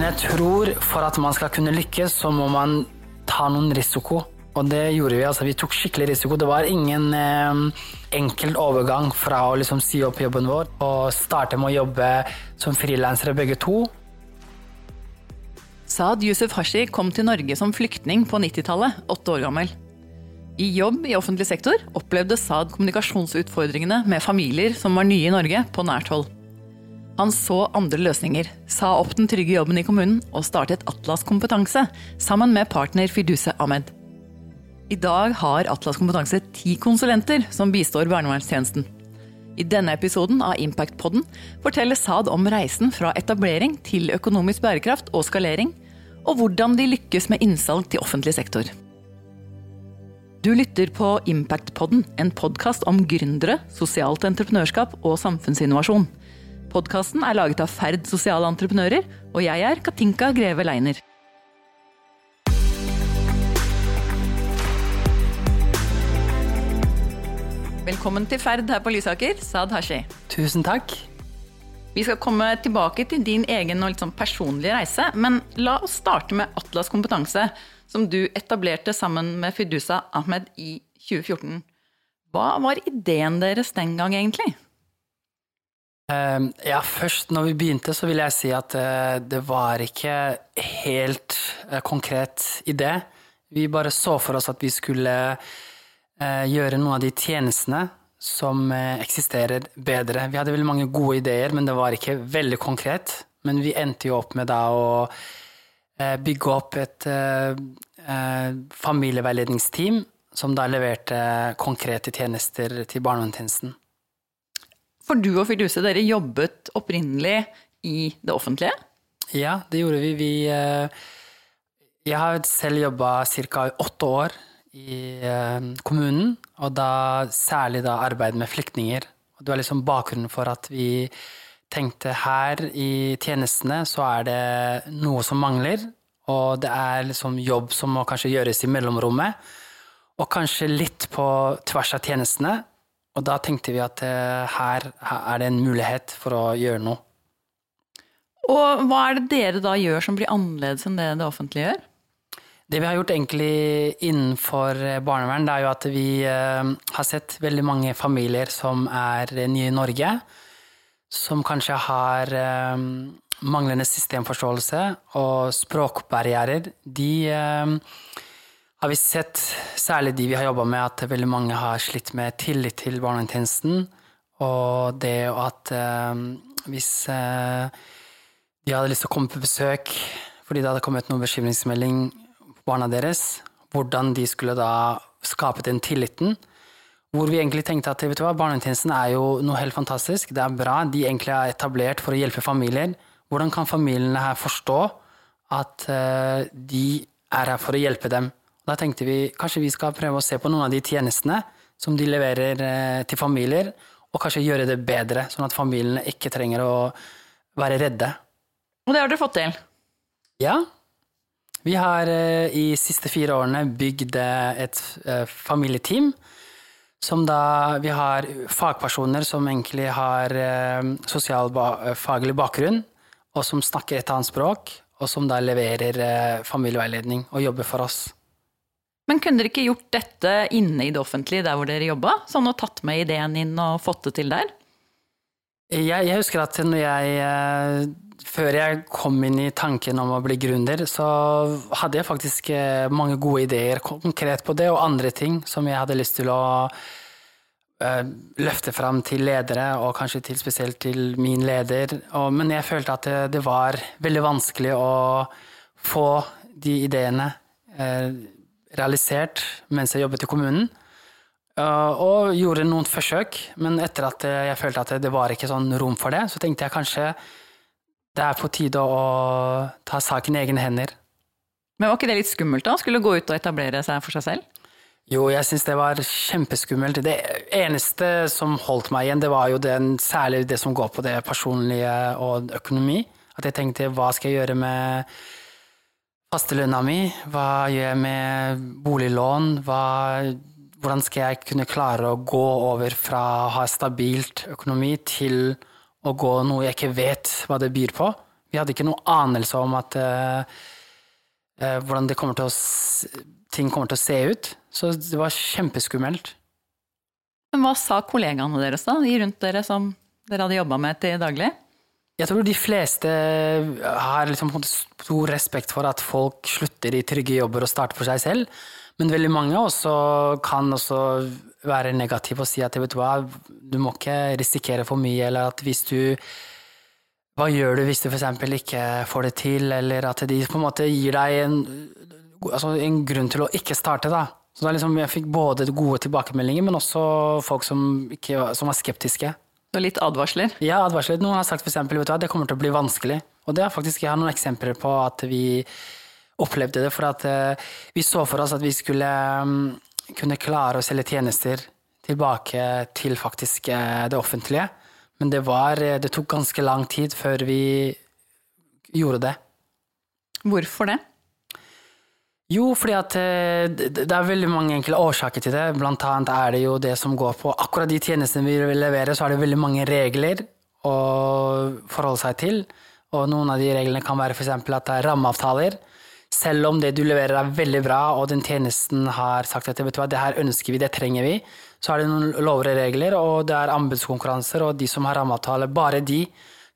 Men jeg tror for at man skal kunne lykkes, så må man ta noen risiko. Og det gjorde vi. altså Vi tok skikkelig risiko. Det var ingen eh, enkel overgang fra å liksom si opp jobben vår og starte med å jobbe som frilansere begge to. Saad Yusuf Hashi kom til Norge som flyktning på 90-tallet, åtte år gammel. I jobb i offentlig sektor opplevde Saad kommunikasjonsutfordringene med familier som var nye i Norge, på nært hold. Han så andre løsninger, sa opp den trygge jobben i kommunen og startet Atlas Kompetanse sammen med partner Fiduse Ahmed. I dag har Atlas Kompetanse ti konsulenter som bistår barnevernstjenesten. I denne episoden av Impactpodden forteller Saad om reisen fra etablering til økonomisk bærekraft og skalering, og hvordan de lykkes med innsalg til offentlig sektor. Du lytter på Impactpodden, en podkast om gründere, sosialt entreprenørskap og samfunnsinnovasjon. Podkasten er laget av Ferd sosiale entreprenører, og jeg er Katinka Greve Leiner. Velkommen til ferd her på Lysaker, Saad Hashi. Tusen takk. Vi skal komme tilbake til din egen og litt sånn personlige reise, men la oss starte med Atlas kompetanse, som du etablerte sammen med Fidusa Ahmed i 2014. Hva var ideen deres den gang, egentlig? Uh, ja, først når vi begynte, så vil jeg si at uh, det var ikke helt uh, konkret idé. Vi bare så for oss at vi skulle Eh, gjøre noen av de tjenestene som eh, eksisterer, bedre. Vi hadde vel mange gode ideer, men det var ikke veldig konkret. Men vi endte jo opp med da å eh, bygge opp et familieveiledningsteam som da leverte konkrete tjenester til barnevernstjenesten. For du og Fiduse, dere jobbet opprinnelig i det offentlige? Ja, det gjorde vi. vi jeg har selv jobba ca. åtte år i eh, kommunen, og da særlig da arbeid med flyktninger. Og det var liksom bakgrunnen for at vi tenkte her i tjenestene så er det noe som mangler, og det er liksom jobb som må kanskje gjøres i mellomrommet, og kanskje litt på tvers av tjenestene. Og da tenkte vi at eh, her, her er det en mulighet for å gjøre noe. Og hva er det dere da gjør som blir annerledes enn det det offentlige gjør? Det vi har gjort egentlig innenfor barnevern, det er jo at vi eh, har sett veldig mange familier som er nye i Norge, som kanskje har eh, manglende systemforståelse og språkbarrierer. De eh, har vi sett, særlig de vi har jobba med, at veldig mange har slitt med tillit til barnevernstjenesten. Og det at hvis de hadde lyst til å komme på besøk fordi det hadde kommet noen bekymringsmelding barna deres, hvordan de skulle da skape den tilliten. Hvor vi egentlig tenkte at vet barnevernstjenesten er jo noe helt fantastisk. Det er bra. De egentlig er etablert for å hjelpe familier. Hvordan kan familiene her forstå at uh, de er her for å hjelpe dem? Da tenkte vi kanskje vi skal prøve å se på noen av de tjenestene som de leverer uh, til familier, og kanskje gjøre det bedre, sånn at familiene ikke trenger å være redde. Og det har dere fått til? Ja, vi har eh, i de siste fire årene bygd eh, et eh, familieteam. Som da Vi har fagpersoner som egentlig har sosialfaglig bakgrunn, og som snakker et annet språk, og som da leverer familieveiledning og jobber for oss. Men kunne dere ikke gjort dette inne i det offentlige, der hvor dere jobba? Sånn og tatt med ideen inn og fått det til der? Jeg, jeg husker at når jeg før jeg kom inn i tanken om å bli gründer, så hadde jeg faktisk eh, mange gode ideer konkret på det, og andre ting som jeg hadde lyst til å uh, løfte fram til ledere, og kanskje til, spesielt til min leder. Men jeg følte at det, var veldig vanskelig å få de ideene realisert mens jeg jobbet i kommunen. Uh, og gjorde noen forsøk, men etter at jeg følte at det, det var ikke sånn rom for det, så tenkte jeg kanskje det er på tide å ta saken i egne hender. Men var ikke det litt skummelt, da? Skulle gå ut og etablere seg for seg selv? Jo, jeg syns det var kjempeskummelt. Det eneste som holdt meg igjen, det var jo den, særlig det som går på det personlige og økonomi. At jeg tenkte hva skal jeg gjøre med fastelønna mi? Hva gjør jeg med boliglån? Hva, hvordan skal jeg kunne klare å gå over fra å ha stabilt økonomi til å gå noe jeg ikke vet hva det byr på. Vi hadde ikke noen anelse om at uh, hvordan kommer å, ting kommer til å se ut. Så det var kjempeskummelt. Men hva sa kollegaene deres da, de rundt dere som dere hadde jobba med til daglig? Jeg tror de fleste har liksom stor respekt for at folk slutter i trygge jobber og starter for seg selv, men veldig mange også kan også være negative og si at vet du hva, du må ikke risikere for mye, eller at hvis du Hva gjør du hvis du f.eks. ikke får det til, eller at de på en måte gir deg en, altså en grunn til å ikke starte, da. Så liksom, jeg fikk både gode tilbakemeldinger, men også folk som, ikke, som var skeptiske. Og litt advarsler? Ja, advarsler. Noen har sagt eksempel, vet det kommer til å bli vanskelig. Og det har faktisk, jeg har noen eksempler på at vi opplevde det, for at eh, vi så for oss at vi skulle mm, kunne klare å selge tjenester tilbake til faktisk eh, det offentlige. Men det var, eh, det tok ganske lang tid før vi gjorde det. Hvorfor det? Jo, fordi at eh, det er veldig mange enkle årsaker til det. Blant annet er det jo det som går på akkurat de tjenestene vi vil levere, så er det veldig mange regler å forholde seg til. Og noen av de reglene kan være f.eks. at det er rammeavtaler. Selv om det du leverer er veldig bra, og den tjenesten har sagt at vet du hva, det her ønsker vi, det trenger vi, så er det noen lover og regler, og det er anbudskonkurranser, og de som har rammeavtale, bare de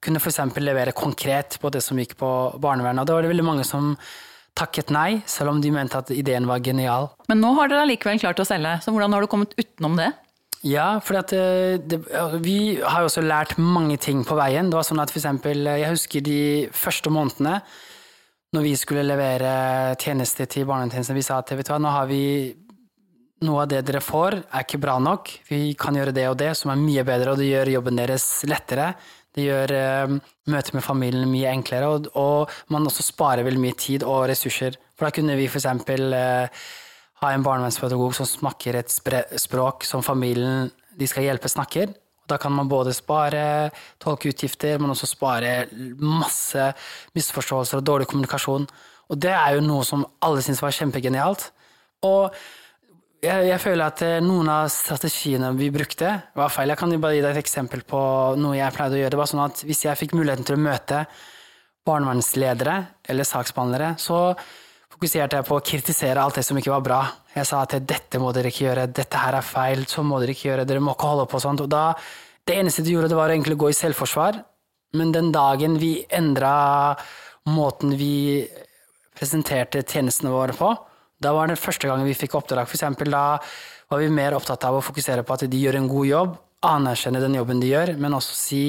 kunne f.eks. levere konkret på det som gikk på barnevernet. Og det var det veldig mange som takket nei, selv om de mente at ideen var genial. Men nå har dere allikevel klart å selge, så hvordan har du kommet utenom det? Ja, for vi har jo også lært mange ting på veien. Det var sånn at for eksempel, jeg husker de første månedene når vi skulle levere tjenester til barnetjenesten. vi sa at vet du hva, nå har vi noe av det dere får, er ikke bra nok. Vi kan gjøre det og det, som er mye bedre, og det gjør jobben deres lettere. Det gjør eh, møtet med familien mye enklere, og, og man også sparer veldig mye tid og ressurser. For da kunne vi eksempel eh, ha en barnevernspedagog som snakker et språk som familien de skal hjelpe, snakker. Da kan man både spare tolkeutgifter, men også spare masse misforståelser og dårlig kommunikasjon. Og det er jo noe som alle syns var kjempegenialt. Og jeg, jeg, føler at eh, noen av strategiene vi brukte, var feil. Jeg kan bare gi deg et eksempel på noe jeg pleide å gjøre. Det var sånn at Hvis jeg fikk muligheten til å møte barnevernsledere eller saksbehandlere, så fokuserte jeg på å kritisere alt det som ikke var bra. Jeg sa at dette må dere ikke gjøre, dette her er feil, så må dere ikke gjøre, dere må ikke holde på sånt. Og da, det eneste du gjorde, det var å gå i selvforsvar. Men den dagen vi endra måten vi presenterte tjenestene våre på, da var det første gangen vi fikk oppdrag. For eksempel, da var vi mer opptatt av å fokusere på at de gjør en god jobb, anerkjenne den jobben de gjør, men også si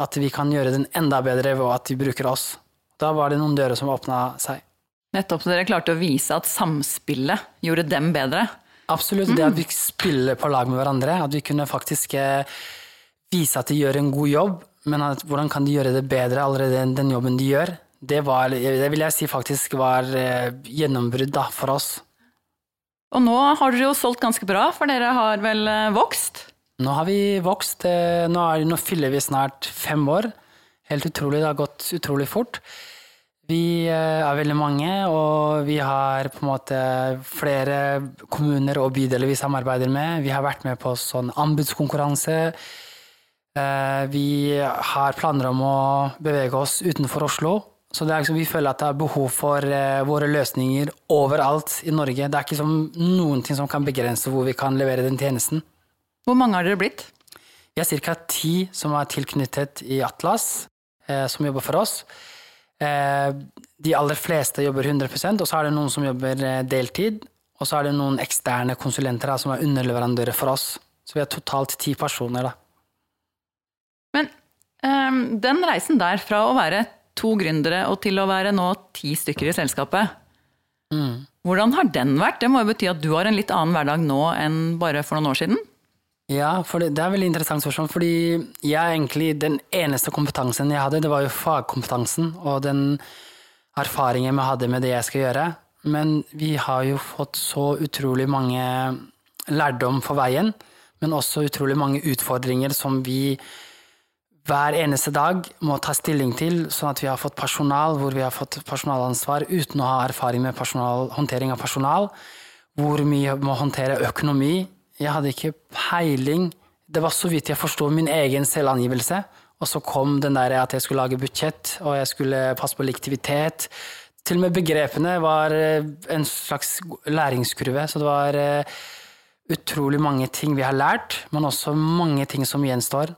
at vi kan gjøre den enda bedre ved at de bruker oss. Da var det noen dører som åpna seg. Nettopp så dere klarte å vise at samspillet gjorde dem bedre. Absolutt. Det at vi spiller på lag med hverandre, at vi kunne faktisk eh, vise at de gjør en god jobb, men at, hvordan kan de gjøre det bedre allerede enn den jobben de gjør, det, var, det vil jeg si faktisk var eh, gjennombrudd da, for oss. Og nå har dere jo solgt ganske bra, for dere har vel eh, vokst? Nå har vi vokst. eh, Nå, er, nå fyller vi snart fem år. Helt utrolig. Det har gått utrolig fort. Vi er veldig mange, og vi har på en måte flere kommuner og bydeler vi samarbeider med. Vi har vært med på sånn anbudskonkurranse. Vi har planer om å bevege oss utenfor Oslo. Så det liksom, vi føler at det er behov for eh, våre løsninger overalt i Norge. Det er ikke som noen ting som kan begrense hvor vi kan levere den tjenesten. Hvor mange har dere blitt? Vi er ca. ti som er tilknyttet i Atlas, eh, som jobber for oss. Eh, de aller fleste jobber 100% og så er det noen som jobber eh, deltid. Og så er det noen eksterne konsulenter da, som er underleverandører for oss. Så vi er totalt ti personer. da. Men ehm, den reisen der, fra å være to gründere og til å være nå ti stykker i selskapet, Mm. hvordan har den vært? Det må jo bety at du har en litt annen hverdag nå enn bare for noen år siden? Ja, for det, det er veldig interessant spørsmål, fordi jeg egentlig, den eneste kompetansen jeg hadde, det var jo fagkompetansen og den erfaringen vi hadde med det jeg skal gjøre. Men vi har jo fått så utrolig mange lærdom for veien, men også utrolig mange utfordringer som vi hver eneste dag må ta stilling til, sånn at vi har fått personal hvor vi har fått personalansvar uten å ha erfaring med personal, håndtering av personal, hvor vi må håndtere økonomi. Jeg hadde ikke peiling. Det var så vidt jeg forsto min egen selvangivelse. Og så kom den der at jeg skulle lage budsjett, og jeg skulle passe på liktivitet. Til og med begrepene var eh, en slags læringskurve, så det var eh, utrolig mange ting vi har lært, men også mange ting som gjenstår.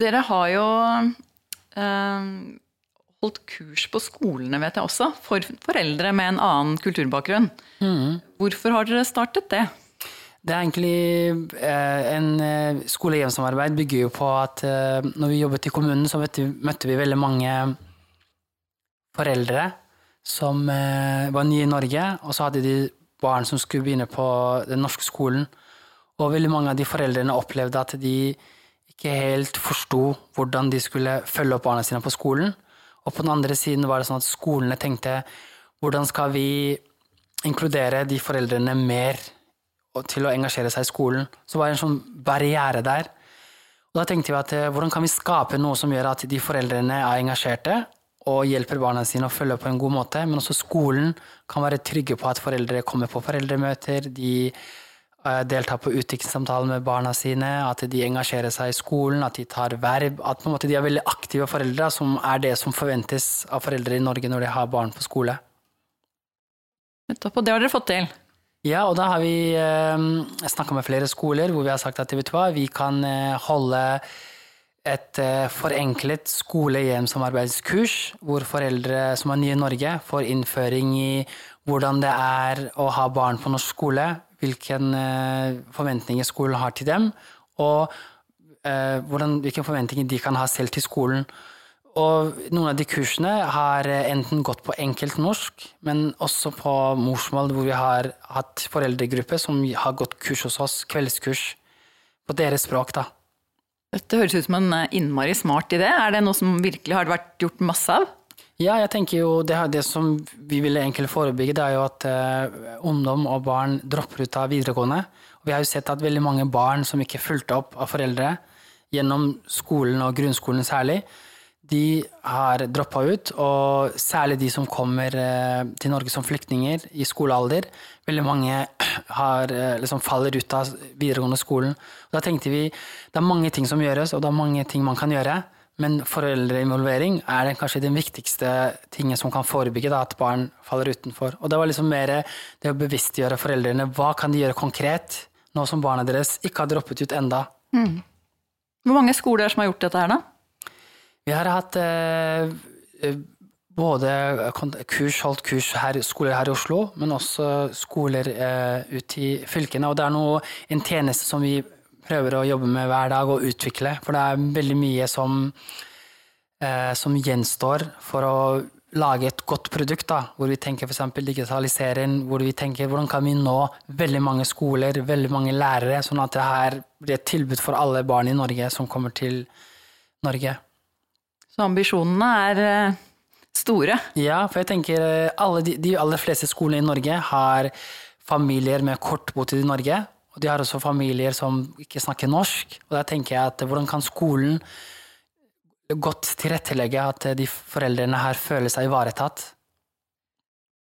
Dere har jo eh, holdt kurs på skolene, vet jeg også, for foreldre med en annen kulturbakgrunn. Mm. Hvorfor har dere startet det? Det er egentlig eh, En eh, skole-hjem-samarbeid bygger jo på at eh, når vi jobbet i kommunen, så møtte vi veldig mange foreldre som var nye i Norge, og så hadde de barn som skulle begynne på den norske skolen. Og veldig mange av de foreldrene opplevde at de ikke helt forsto hvordan de skulle følge opp barna sine på skolen. Og på den andre siden var det sånn at skolene tenkte hvordan skal vi inkludere de foreldrene mer til å engasjere seg i skolen. Så var det en sånn barriere der. Og da tenkte vi at eh, hvordan kan vi skape noe som gjør at de foreldrene er engasjerte og hjelper barna sine å følge på en god måte, men også skolen kan være trygge på at foreldre kommer på foreldremøter, de eh, deltar på utviklingssamtaler med barna sine, at de engasjerer seg i skolen, at de tar verb, at de er veldig aktive foreldre, som er det som forventes av foreldre i Norge når de har barn på skole. Nettopp, og det har dere fått til? Ja, og da har vi eh, snakka med flere skoler hvor vi har sagt at hva, vi kan eh, holde et eh, forenklet skole-hjem-samarbeidskurs, hvor foreldre som er nye i Norge, får innføring i hvordan det er å ha barn på norsk skole, hvilke eh, forventninger skolen har til dem, og eh, hvordan, hvilke forventninger de kan ha selv til skolen. Og noen av de kursene har enten gått på enkelt norsk, men også på morsmål, hvor vi har hatt foreldregruppe som har gått kurs hos oss, kveldskurs, på deres språk, da. Dette høres ut som en innmari smart idé. Er det noe som virkelig har vært gjort masse av? Ja, jeg tenker jo det, det som vi ville egentlig forebygge, det er jo at eh, ungdom og barn dropper ut av videregående. Og vi har jo sett at veldig mange barn som ikke fulgte opp av foreldre gjennom skolen og grunnskolen særlig, de har droppa ut, og særlig de som kommer eh, til Norge som flyktninger i skolealder. Veldig mange har, eh, liksom faller ut av videregående skolen. Og da tenkte vi det er mange ting som gjøres, og det er mange ting man kan gjøre. Men foreldreinvolvering er den, kanskje den viktigste tingen som kan forebygge da, at barn faller utenfor. Og det var liksom mer det å bevisstgjøre foreldrene. Hva kan de gjøre konkret, nå som barna deres ikke har droppet ut enda? Mm. Hvor mange skoler som har gjort dette her, da? Vi har hatt eh, eh både kurs, holdt kurs her, skoler her i Oslo, men også skoler eh, ute i fylkene. Og det er noe, en tjeneste som vi prøver å jobbe med hver dag og utvikle. For det er veldig mye som, eh, som gjenstår for å lage et godt produkt, da, hvor vi tenker f.eks. digitalisering, hvor vi tenker hvordan kan vi nå veldig mange skoler, veldig mange lærere, sånn at det her blir et tilbud for alle barn i Norge som kommer til Norge. Så ambisjonene er eh, store. Ja, for jeg tenker eh, alle de, de aller fleste skolene i Norge har familier med kort botid i Norge. Og de har også familier som ikke snakker norsk. Og da tenker jeg at hvordan kan skolen godt tilrettelegge at de foreldrene her føler seg ivaretatt?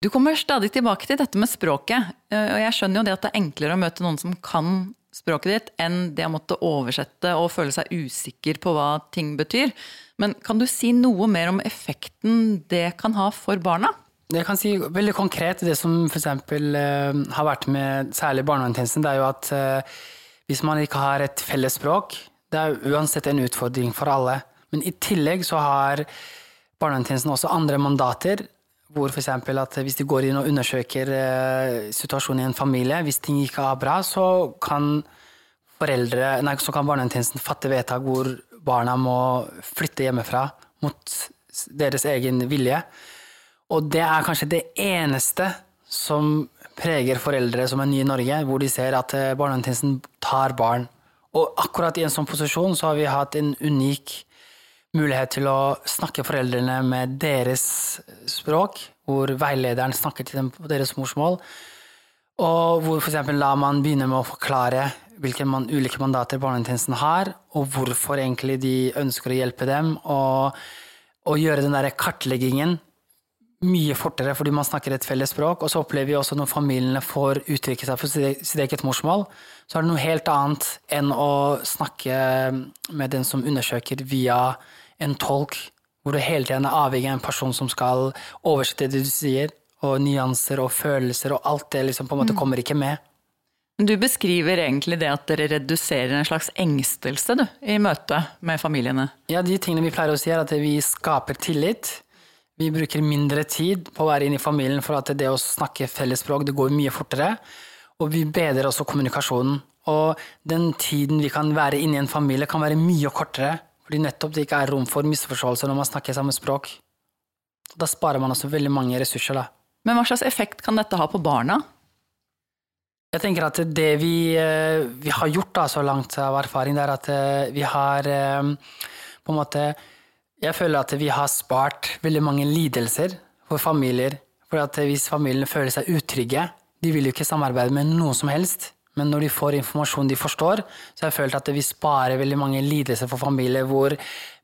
Du kommer stadig tilbake til dette med språket, eh, og jeg skjønner jo det at det er enklere å møte noen som kan språket ditt, enn det å måtte oversette og føle seg usikker på hva ting betyr. Men kan du si noe mer om effekten det kan ha for barna? Jeg kan si veldig konkret det som f.eks. Uh, har vært med særlig barnevernstjenesten, det er jo at uh, hvis man ikke har et felles språk, det er uansett en utfordring for alle. Men i tillegg så har barnevernstjenesten også andre mandater hvor f.eks. at hvis de går inn og undersøker uh, situasjonen i en familie, hvis ting ikke er bra, så kan, foreldre, nei, så kan barnevernstjenesten fatte vedtak hvor barna må flytte hjemmefra mot deres egen vilje. Og det er kanskje det eneste som preger foreldre som er nye i Norge, hvor de ser at eh, barnevernstjenesten tar barn. Og akkurat i en sånn posisjon så har vi hatt en unik mulighet til å snakke foreldrene med deres språk, hvor veilederen snakker til dem på deres morsmål. Og hvor f.eks. la man begynne med å forklare hvilke man, ulike mandater barnetjenesten har, og hvorfor egentlig de ønsker å hjelpe dem, og, og gjøre den der kartleggingen mye fortere fordi man snakker et felles språk. Og så opplever vi også når familiene får uttrykke seg for sitt eget morsmål, så er det noe helt annet enn å snakke med den som undersøker via en tolk, hvor du hele tiden er avhengig av en person som skal oversette det du sier, og nyanser og følelser og alt det liksom på en måte mm. kommer ikke med. Du beskriver egentlig det at dere reduserer en slags engstelse du, i møte med familiene? Ja, de tingene vi pleier å si er at vi skaper tillit. Vi bruker mindre tid på å være inne i familien for at det å snakke fellesspråk det går mye fortere. Og vi bedrer også kommunikasjonen. Og den tiden vi kan være inne i en familie, kan være mye kortere. Fordi nettopp det ikke er rom for misforståelse når man snakker samme språk. Da sparer man også veldig mange ressurser, da. Men hva slags effekt kan dette ha på barna? Jeg tenker at det vi, eh, vi har gjort da, så langt av erfaring, det er at eh, vi har eh, på en måte Jeg føler at vi har spart veldig mange lidelser for familier. For at hvis familiene føler seg utrygge, de vil jo ikke samarbeide med noen som helst. Men når de får informasjon de forstår, så har jeg følt at vi sparer veldig mange lidelser for familier hvor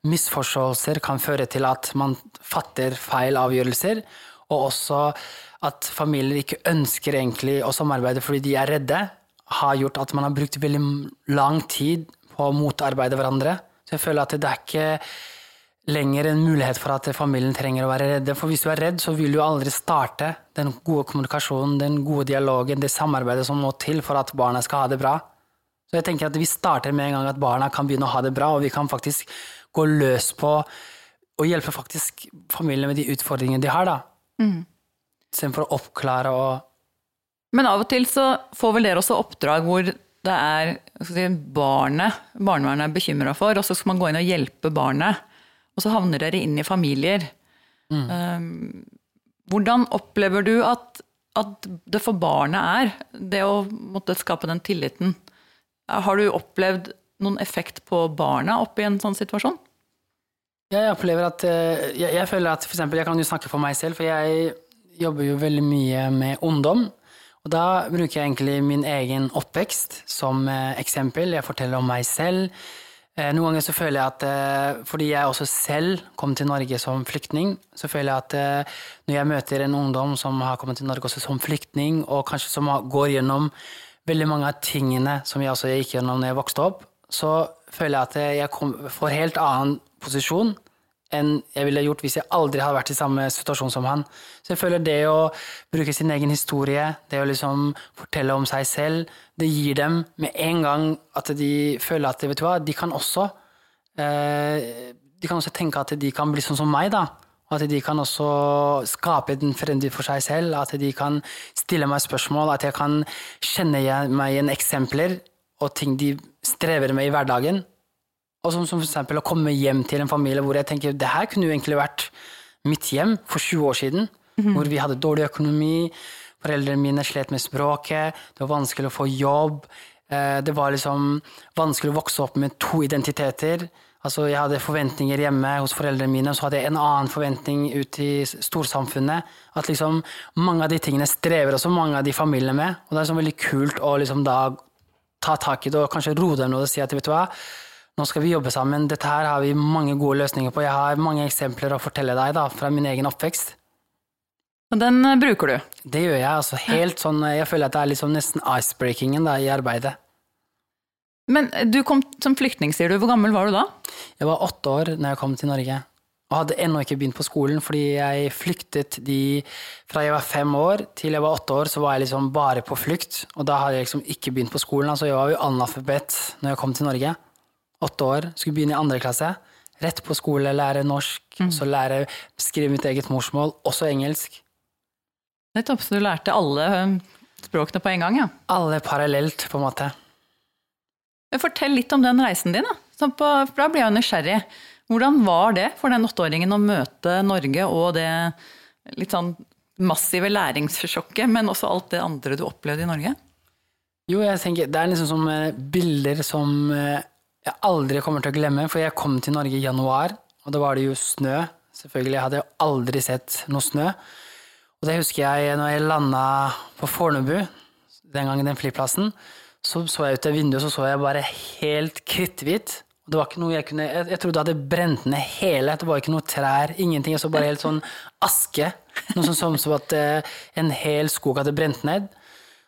misforståelser kan føre til at man fatter feil avgjørelser, og også at familier ikke ønsker egentlig å samarbeide fordi de er redde, har gjort at man har brukt veldig lang tid på å motarbeide hverandre. Så jeg føler at det er ikke lenger en mulighet for at familien trenger å være redde. For hvis du er redd, så vil du aldri starte den gode kommunikasjonen, den gode dialogen, det samarbeidet som må til for at barna skal ha det bra. Så jeg tenker at vi starter med en gang at barna kan begynne å ha det bra, og vi kan faktisk gå løs på å hjelpe faktisk familien med de utfordringene de har, da. Mm istedenfor å oppklare og Men av og til så får vel dere også oppdrag hvor det er si, barnet barnevernet er bekymra for, og så skal man gå inn og hjelpe barnet. Og så havner dere inn i familier. Mm. Um, hvordan opplever du at, at, det for barnet er, det å måtte skape den tilliten? Har du opplevd noen effekt på barna oppi en sånn situasjon? Jeg opplever at eh, Jeg, jeg føler at for eksempel, Jeg kan jo snakke for meg selv, for jeg jobber jo veldig mye med ungdom. Og da bruker jeg egentlig min egen oppvekst som eh, eksempel. Jeg forteller om meg selv. Eh, noen ganger så føler jeg at eh, fordi jeg også selv kom til Norge som flyktning, så føler jeg at når jeg møter en ungdom som har kommet til Norge også som flyktning, og kanskje som går gjennom veldig mange av tingene som jeg også gikk gjennom når jeg vokste opp, så føler jeg at jeg får helt annen posisjon enn jeg ville gjort hvis jeg aldri hadde vært i samme situasjon som han. Så jeg føler det å bruke sin egen historie, det å liksom fortelle om seg selv, det gir dem med en gang at de føler at vet du hva, de kan også eh, De kan også tenke at de kan bli sånn som meg, da. At de kan også skape en fremtid for seg selv. At de kan stille meg spørsmål. At jeg kan kjenne meg igjen eksempler og ting de strever med i hverdagen. Og som, som eksempel å komme hjem til en familie hvor jeg tenker det her kunne jo egentlig vært mitt hjem for 20 år siden. Mm. Hvor vi hadde dårlig økonomi, foreldrene mine slet med språket, det var vanskelig å få jobb. Eh, det var liksom vanskelig å vokse opp med to identiteter. Altså, jeg hadde forventninger hjemme hos foreldrene mine, og så hadde jeg en annen forventning ut i storsamfunnet. At liksom mange av de tingene strever også mange av de familiene med. Og det er liksom veldig kult å liksom da ta tak i det og kanskje roe dem noe og si at vet du hva, nå skal vi jobbe sammen. Dette her har vi mange gode løsninger på. Jeg har mange eksempler å fortelle deg da, fra min egen oppvekst. Og den eh, bruker du? Det gjør jeg. altså helt sånn, Jeg føler at det er liksom nesten icebreakingen da, i arbeidet. Men eh, du kom som flyktning, sier du. Hvor gammel var du da? Jeg var åtte år når jeg kom til Norge. Og hadde ennå ikke begynt på skolen, fordi jeg flyktet de Fra jeg var fem år til jeg var åtte år, så var jeg liksom bare på flukt. Og da hadde jeg liksom ikke begynt på skolen. Altså jeg var jo analfabet når jeg kom til Norge åtte år, skulle begynne i andre klasse. Rett på skole, lære norsk, mm. så lære skrive mitt eget morsmål, også engelsk. Nettopp, så du lærte alle um, språkene på en gang, ja? Alle parallelt, på en måte. Fortell litt om den reisen din, da. På, da blir jeg nysgjerrig. Hvordan var det for den åtteåringen å møte Norge og det litt sånn massive læringssjokket, men også alt det andre du opplevde i Norge? Jo, jeg tenker det er liksom som eh, bilder som eh, jeg aldri kommer til å glemme, for jeg kom til Norge i januar, og da var det jo snø. Selvfølgelig, jeg hadde jo aldri sett noe snø. Og det husker jeg når jeg landa på Fornebu, den gangen den flyplassen, så så jeg ut av vinduet, så så jeg bare helt kritthvitt. Og det var ikke noe jeg kunne Jeg, jeg trodde det hadde brent ned hele. Det var ikke noe trær, ingenting. Jeg så bare helt sånn aske. Noe sånn som at eh, en hel skog hadde brent ned.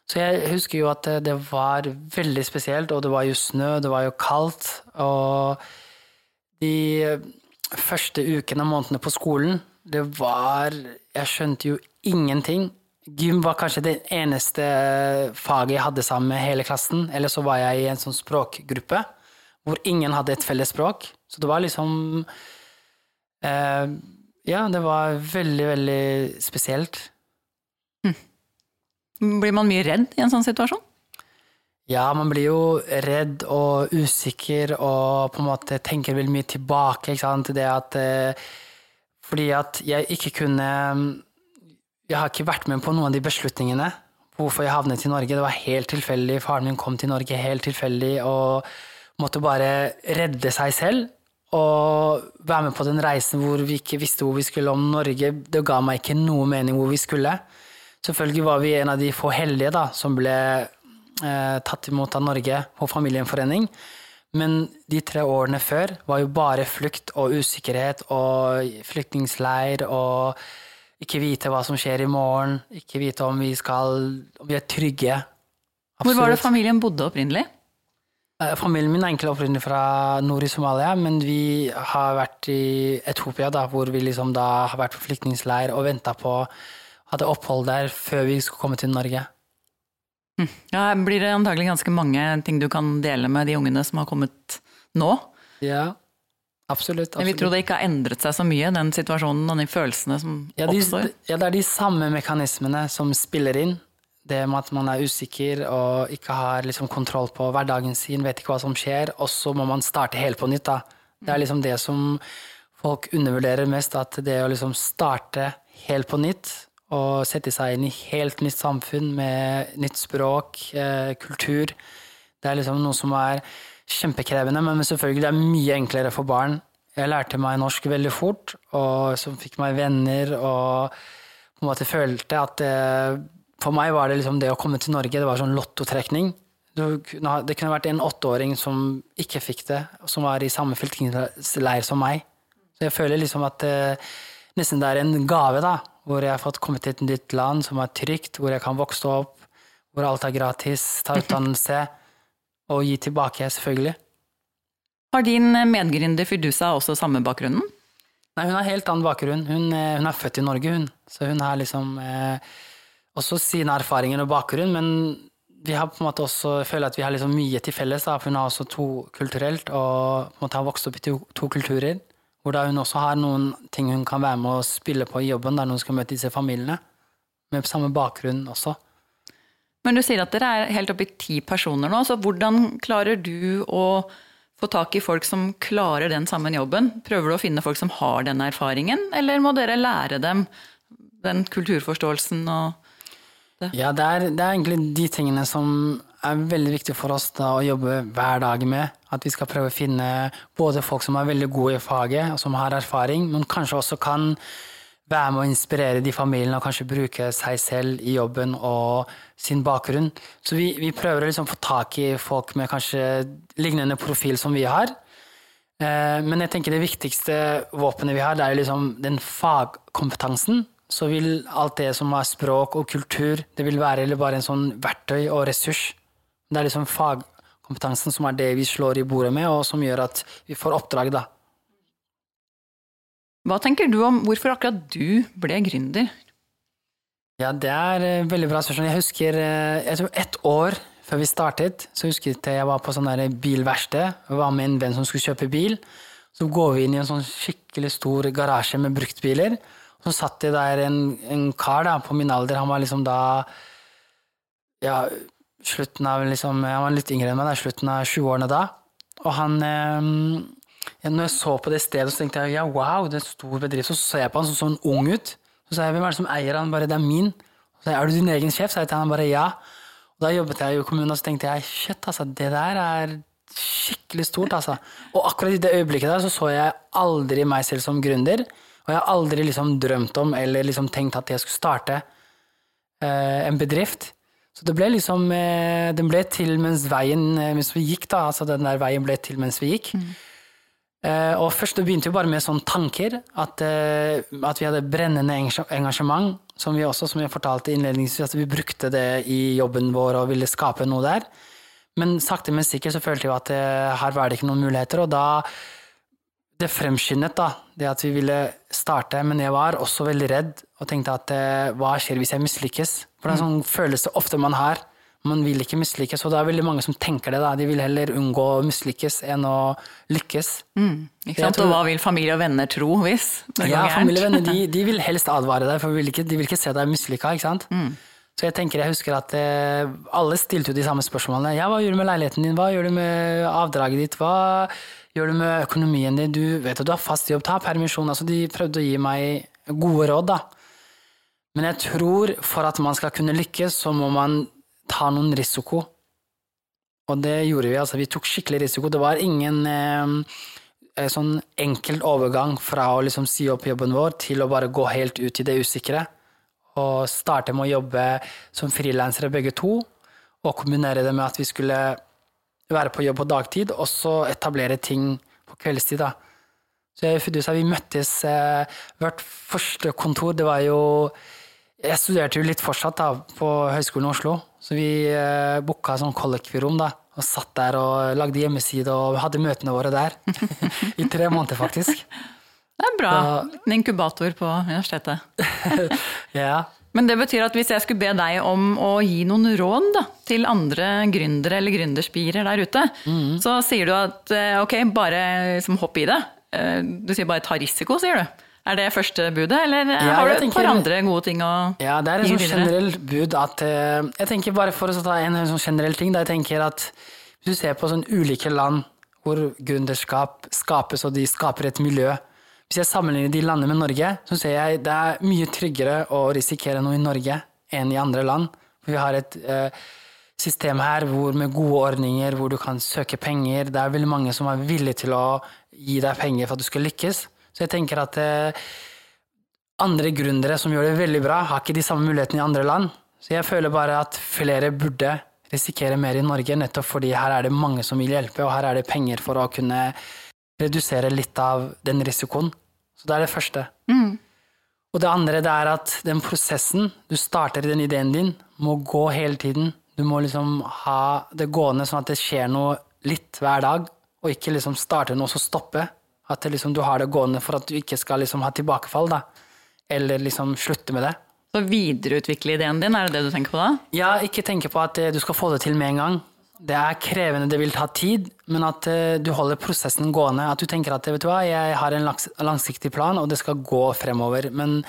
Så jeg husker jo at det var veldig spesielt, og det var jo snø, det var jo kaldt. Og de første ukene og månedene på skolen, det var Jeg skjønte jo ingenting. Gym var kanskje det eneste faget jeg hadde sammen med hele klassen. Eller så var jeg i en sånn språkgruppe hvor ingen hadde et felles språk. Så det var liksom eh, Ja, det var veldig, veldig spesielt. Blir man mye redd i en sånn situasjon? Ja, man blir jo redd og usikker og på en måte tenker veldig mye tilbake. ikke sant? Det at eh, Fordi at jeg ikke kunne Jeg har ikke vært med på noen av de beslutningene. Hvorfor jeg havnet i Norge. Det var helt tilfeldig. Faren min kom til Norge helt tilfeldig og måtte bare redde seg selv. Og være med på den reisen hvor vi ikke visste hvor vi skulle om Norge. Det ga meg ikke noe mening hvor vi skulle. Selvfølgelig var vi en av de få heldige da, som ble eh, tatt imot av Norge på familiegjenforening. Men de tre årene før var jo bare flukt og usikkerhet og flyktningleir og ikke vite hva som skjer i morgen, ikke vite om vi, skal, om vi er trygge. Hvor var det familien bodde opprinnelig? Eh, Familien min er egentlig opprinnelig fra nord i Somalia, men vi har vært i Etopia, da, hvor vi liksom da har vært på flyktningleir og venta på Hadde opphold der før vi skulle komme til Norge. Ja, blir det antagelig ganske mange ting du kan dele med de ungene som har kommet nå? Ja, absolutt. absolutt. Vi tror tro det ikke har endret seg så mye, den situasjonen og de følelsene som Ja, de, oppstår. ja, det er de samme mekanismene som spiller inn. Det med at man er usikker og ikke har liksom kontroll på hverdagen sin, vet ikke hva som skjer, og så må man starte helt på nytt. Da. Det er liksom det som folk undervurderer mest, at det å liksom starte helt på nytt og sette seg inn i helt nytt samfunn med nytt språk, eh, kultur, det er liksom noe som er kjempekrevende, men selvfølgelig det er mye enklere for barn. Jeg lærte meg norsk veldig fort, og så fikk meg venner, og på en måte følte at eh, for meg var det liksom det å komme til Norge, det var sånn lottotrekning. Det kunne vært en åtteåring som ikke fikk det, som var i samme fylkesleir som meg. Så jeg føler liksom at eh, nesten det er en gave, da, hvor jeg har fått kommet til et nytt land som er trygt, hvor jeg kan vokse opp, hvor alt er gratis, ta utdannelse, og gi tilbake, selvfølgelig. Har din medgründer Fidusa også samme bakgrunnen? Nei, hun har helt annen bakgrunn. Hun, eh, hun er født i Norge, hun. Så hun har liksom eh, også sine erfaringer og bakgrunn, men vi har på en måte også, føler at vi har liksom mye til felles, da, for hun har også to kulturelt, og på en måte har vokst opp i to, to kulturer. Hvor da hun også har noen ting hun kan være med og spille på i jobben, der hun skal møte disse familiene. Med samme bakgrunn også. Men du sier at dere er helt oppe i ti personer nå, så hvordan klarer du å få tak i folk som klarer den samme jobben? Prøver du å finne folk som har den erfaringen, eller må dere lære dem den kulturforståelsen og Ja, det er, det er egentlig de tingene som er veldig viktig for oss da, å jobbe hver dag med. At vi skal prøve å finne både folk som er veldig gode i faget, og som har erfaring, men kanskje også kan være med å inspirere de familiene og kanskje bruke seg selv i jobben og sin bakgrunn. Så vi, vi prøver å liksom få tak i folk med kanskje lignende profil som vi har. Eh, Men jeg tenker det viktigste våpenet vi har, det er liksom den fagkompetansen. Så vil alt det som er språk og kultur, det vil være bare en sånn verktøy og ressurs. Det er liksom fagkompetansen som er det vi slår i bordet med, og som gjør at vi får oppdrag, da. Hva tenker du om hvorfor akkurat du ble gründer? Ja, det er veldig bra spørsmål. Jeg husker eh, jeg tror ett år før vi startet, så husket jeg jeg var på sånn bilverksted. og var med en venn som skulle kjøpe bil. Så går vi inn i en sånn skikkelig stor garasje med bruktbiler. Så satt det der en, en kar da, på min alder. Han var liksom da Ja, slutten av liksom Han var litt yngre enn meg, da, slutten av 20-årene da. Og han eh, ja, Når jeg så på det stedet, så tenkte jeg ja, wow, det er en stor bedrift. Så så jeg på han som sånn ung ut. Så sa jeg hvem er det som eier han? Bare det er min. Så jeg er du din egen sjef? Så jeg til han bare ja. Og da jobbet jeg i kommunen, og så tenkte jeg shit, altså, det der er skikkelig stort, altså. Og akkurat i det øyeblikket der så så jeg aldri meg selv som gründer. Og jeg har aldri liksom drømt om eller liksom tenkt at jeg skulle starte eh, en bedrift. Så det ble liksom eh, Den ble til mens veien eh, mens vi gikk, da. Altså den der veien ble til mens vi gikk. Mm. og først det begynte jo bare med sånne tanker, at, eh, at vi hadde brennende engasjement, som vi også, som jeg fortalte innledningsvis, at vi brukte det i jobben vår og ville skape noe der. Men sakte, men sikkert så følte vi at eh, her var det ikke noen muligheter, og da det fremskyndet da, det at vi ville starte, men jeg var også veldig redd og tenkte at eh, hva skjer hvis jeg mislykkes? For det er en sånn følelse ofte man har. Man vil ikke mislykkes, og det er veldig mange som tenker det. da. De vil heller unngå å mislykkes enn å lykkes. Ikke sant? tror- Og hva vil familie og venner tro hvis det går Ja, gærent? familie og venner de, de vil helst advare deg, for de vil ikke, de vil ikke se deg mislykka. ikke sant? Så jeg tenker, jeg husker at eh, alle stilte jo de samme spørsmålene. Ja, hva gjør du med leiligheten din? Hva gjør du med avdraget ditt? Hva gjør du med økonomien din? Du vet at du har fast jobb, ta permisjon. Altså, de prøvde å gi meg gode råd, da. Men jeg tror for at man skal kunne lykkes, så må man ta noen risiko. Og det gjorde vi. altså Vi tok skikkelig risiko. Det var ingen eh, eh, sånn enkel overgang fra å liksom si opp jobben vår til å bare gå helt ut i det usikre. Og starte med å jobbe som frilansere begge to, og kombinere det med at vi skulle være på jobb på dagtid, og så etablere ting på kveldstid. da. Så jeg, sa, vi møttes eh, Vårt første kontor, det var jo Jeg studerte jo litt fortsatt da, på Høgskolen i Oslo, så vi eh, booka sånn kollektivrom da, og satt der og lagde hjemmeside og hadde møtene våre der. I tre måneder, faktisk. Det er bra. En inkubator på universitetet. Ja. Men det betyr at hvis jeg skulle be deg om å gi noen råd da, til andre gründere eller gründerspirer der ute, mm. så sier du at eh, ok, bare liksom, hopp i det. Eh, Du sier bare ta risiko, sier du. Er det første budet, eller eh, Ja, har du et par andre gode ting å Ja, det er et sånn generelt bud at Jeg tenker bare for å ta en, en sånn generell ting, da jeg tenker at hvis du ser på sånn ulike land hvor gründerskap skapes, og de skaper et miljø Hvis jeg sammenligner de landene med Norge, så ser jeg det er mye tryggere å risikere noe i Norge enn i andre land. Vi har et eh, system her hvor, med gode ordninger, hvor du kan søke penger. Det er veldig mange som er villige til å gi deg penger for at du skal lykkes. Så jeg tenker at eh, andre gründere som gjør det veldig bra, har ikke de samme mulighetene i andre land. Så jeg føler bare at flere burde risikere mer i Norge, nettopp fordi her er det mange som vil hjelpe, og her er det penger for å kunne redusere litt av den risikoen. Så det er det første. Og det andre det er at den prosessen du starter i den ideen din, må gå hele tiden. Du må liksom ha det gående sånn at det skjer noe litt hver dag, og ikke liksom starte noe og så stoppe. At det liksom, du har det gående for at du ikke skal liksom ha tilbakefall, da. Eller liksom slutte med det. Så videreutvikle ideen din, er det det du tenker på da? Ja, ikke tenke på at eh, du skal få det til med en gang. Det er krevende, det vil ta tid, men at eh, du holder prosessen gående. At du tenker at vet du hva, jeg har en langsiktig plan, og det skal gå fremover. Men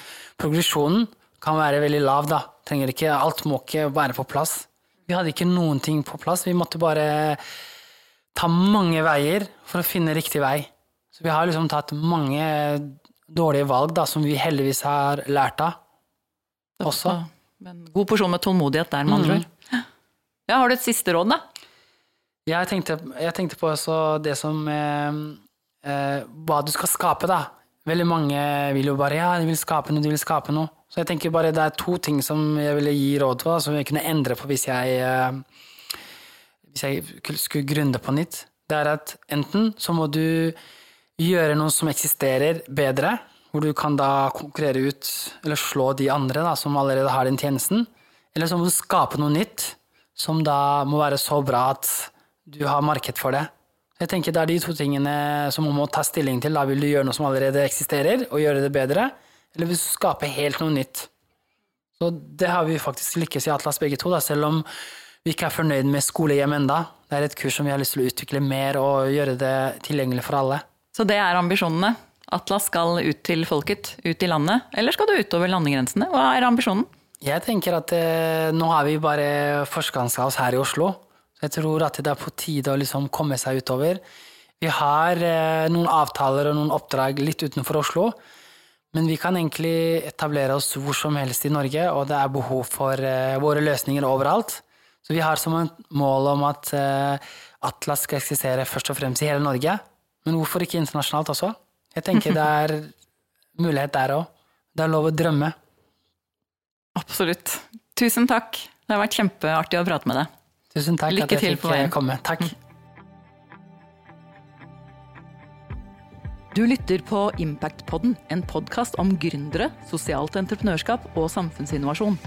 progresjonen kan være veldig lav, da. Trenger ikke, alt må ikke være på plass. Vi hadde ikke noen ting på plass. Vi måtte bare ta mange veier for å finne riktig vei. Så vi har liksom tatt mange dårlige valg da, som vi heldigvis har lært av. Også. Men god porsjon med tålmodighet der, med andre Mhm. ord. Ja, har du et siste råd, da? Jeg tenkte, jeg tenkte på det som eh, eh, Hva du skal skape, da. Veldig mange vil jo bare ja, de vil skape noe, de vil skape noe. Så jeg tenker bare det er to ting som jeg ville gi råd på, som jeg kunne endre på hvis jeg eh, hvis jeg skulle grunde på nytt. Det er at enten så må du gjøre noe som eksisterer bedre, hvor du kan da konkurrere ut, eller slå de andre da, som allerede har den tjenesten. Eller så må du skape noe nytt, som da må være så bra at du har marked for det. Jeg tenker Det er de to tingene som man må ta stilling til. Da vil du gjøre noe som allerede eksisterer, og gjøre det bedre, eller vil du skape helt noe nytt. Så det har vi faktisk lykkes i Atlas begge to, da, selv om vi ikke er fornøyd med skolehjem enda. Det er et kurs som vi har lyst til å utvikle mer og gjøre det tilgjengelig for alle. Så det er ambisjonene. Atlas skal ut til folket, ut i landet, eller skal du utover landegrensene? Hva er ambisjonen? Jeg tenker at eh, nå har vi bare forskansa oss her i Oslo. Jeg tror at det er på tide å liksom komme seg utover. Vi har eh, noen avtaler og noen oppdrag litt utenfor Oslo. Men vi kan egentlig etablere oss hvor som helst i Norge, og det er behov for eh, våre løsninger overalt. Så vi har som et mål om at eh, Atlas skal eksistere først og fremst i hele Norge. Men hvorfor ikke internasjonalt også? Jeg tenker det er mulighet der òg. Det er lov å drømme. Absolutt. Tusen takk. Det har vært kjempeartig å prate med deg. Tusen takk Lykke at jeg fikk på veien. eh, komme. Takk. Du lytter på Impactpodden, en podkast om gründere, sosialt entreprenørskap og samfunnsinnovasjon.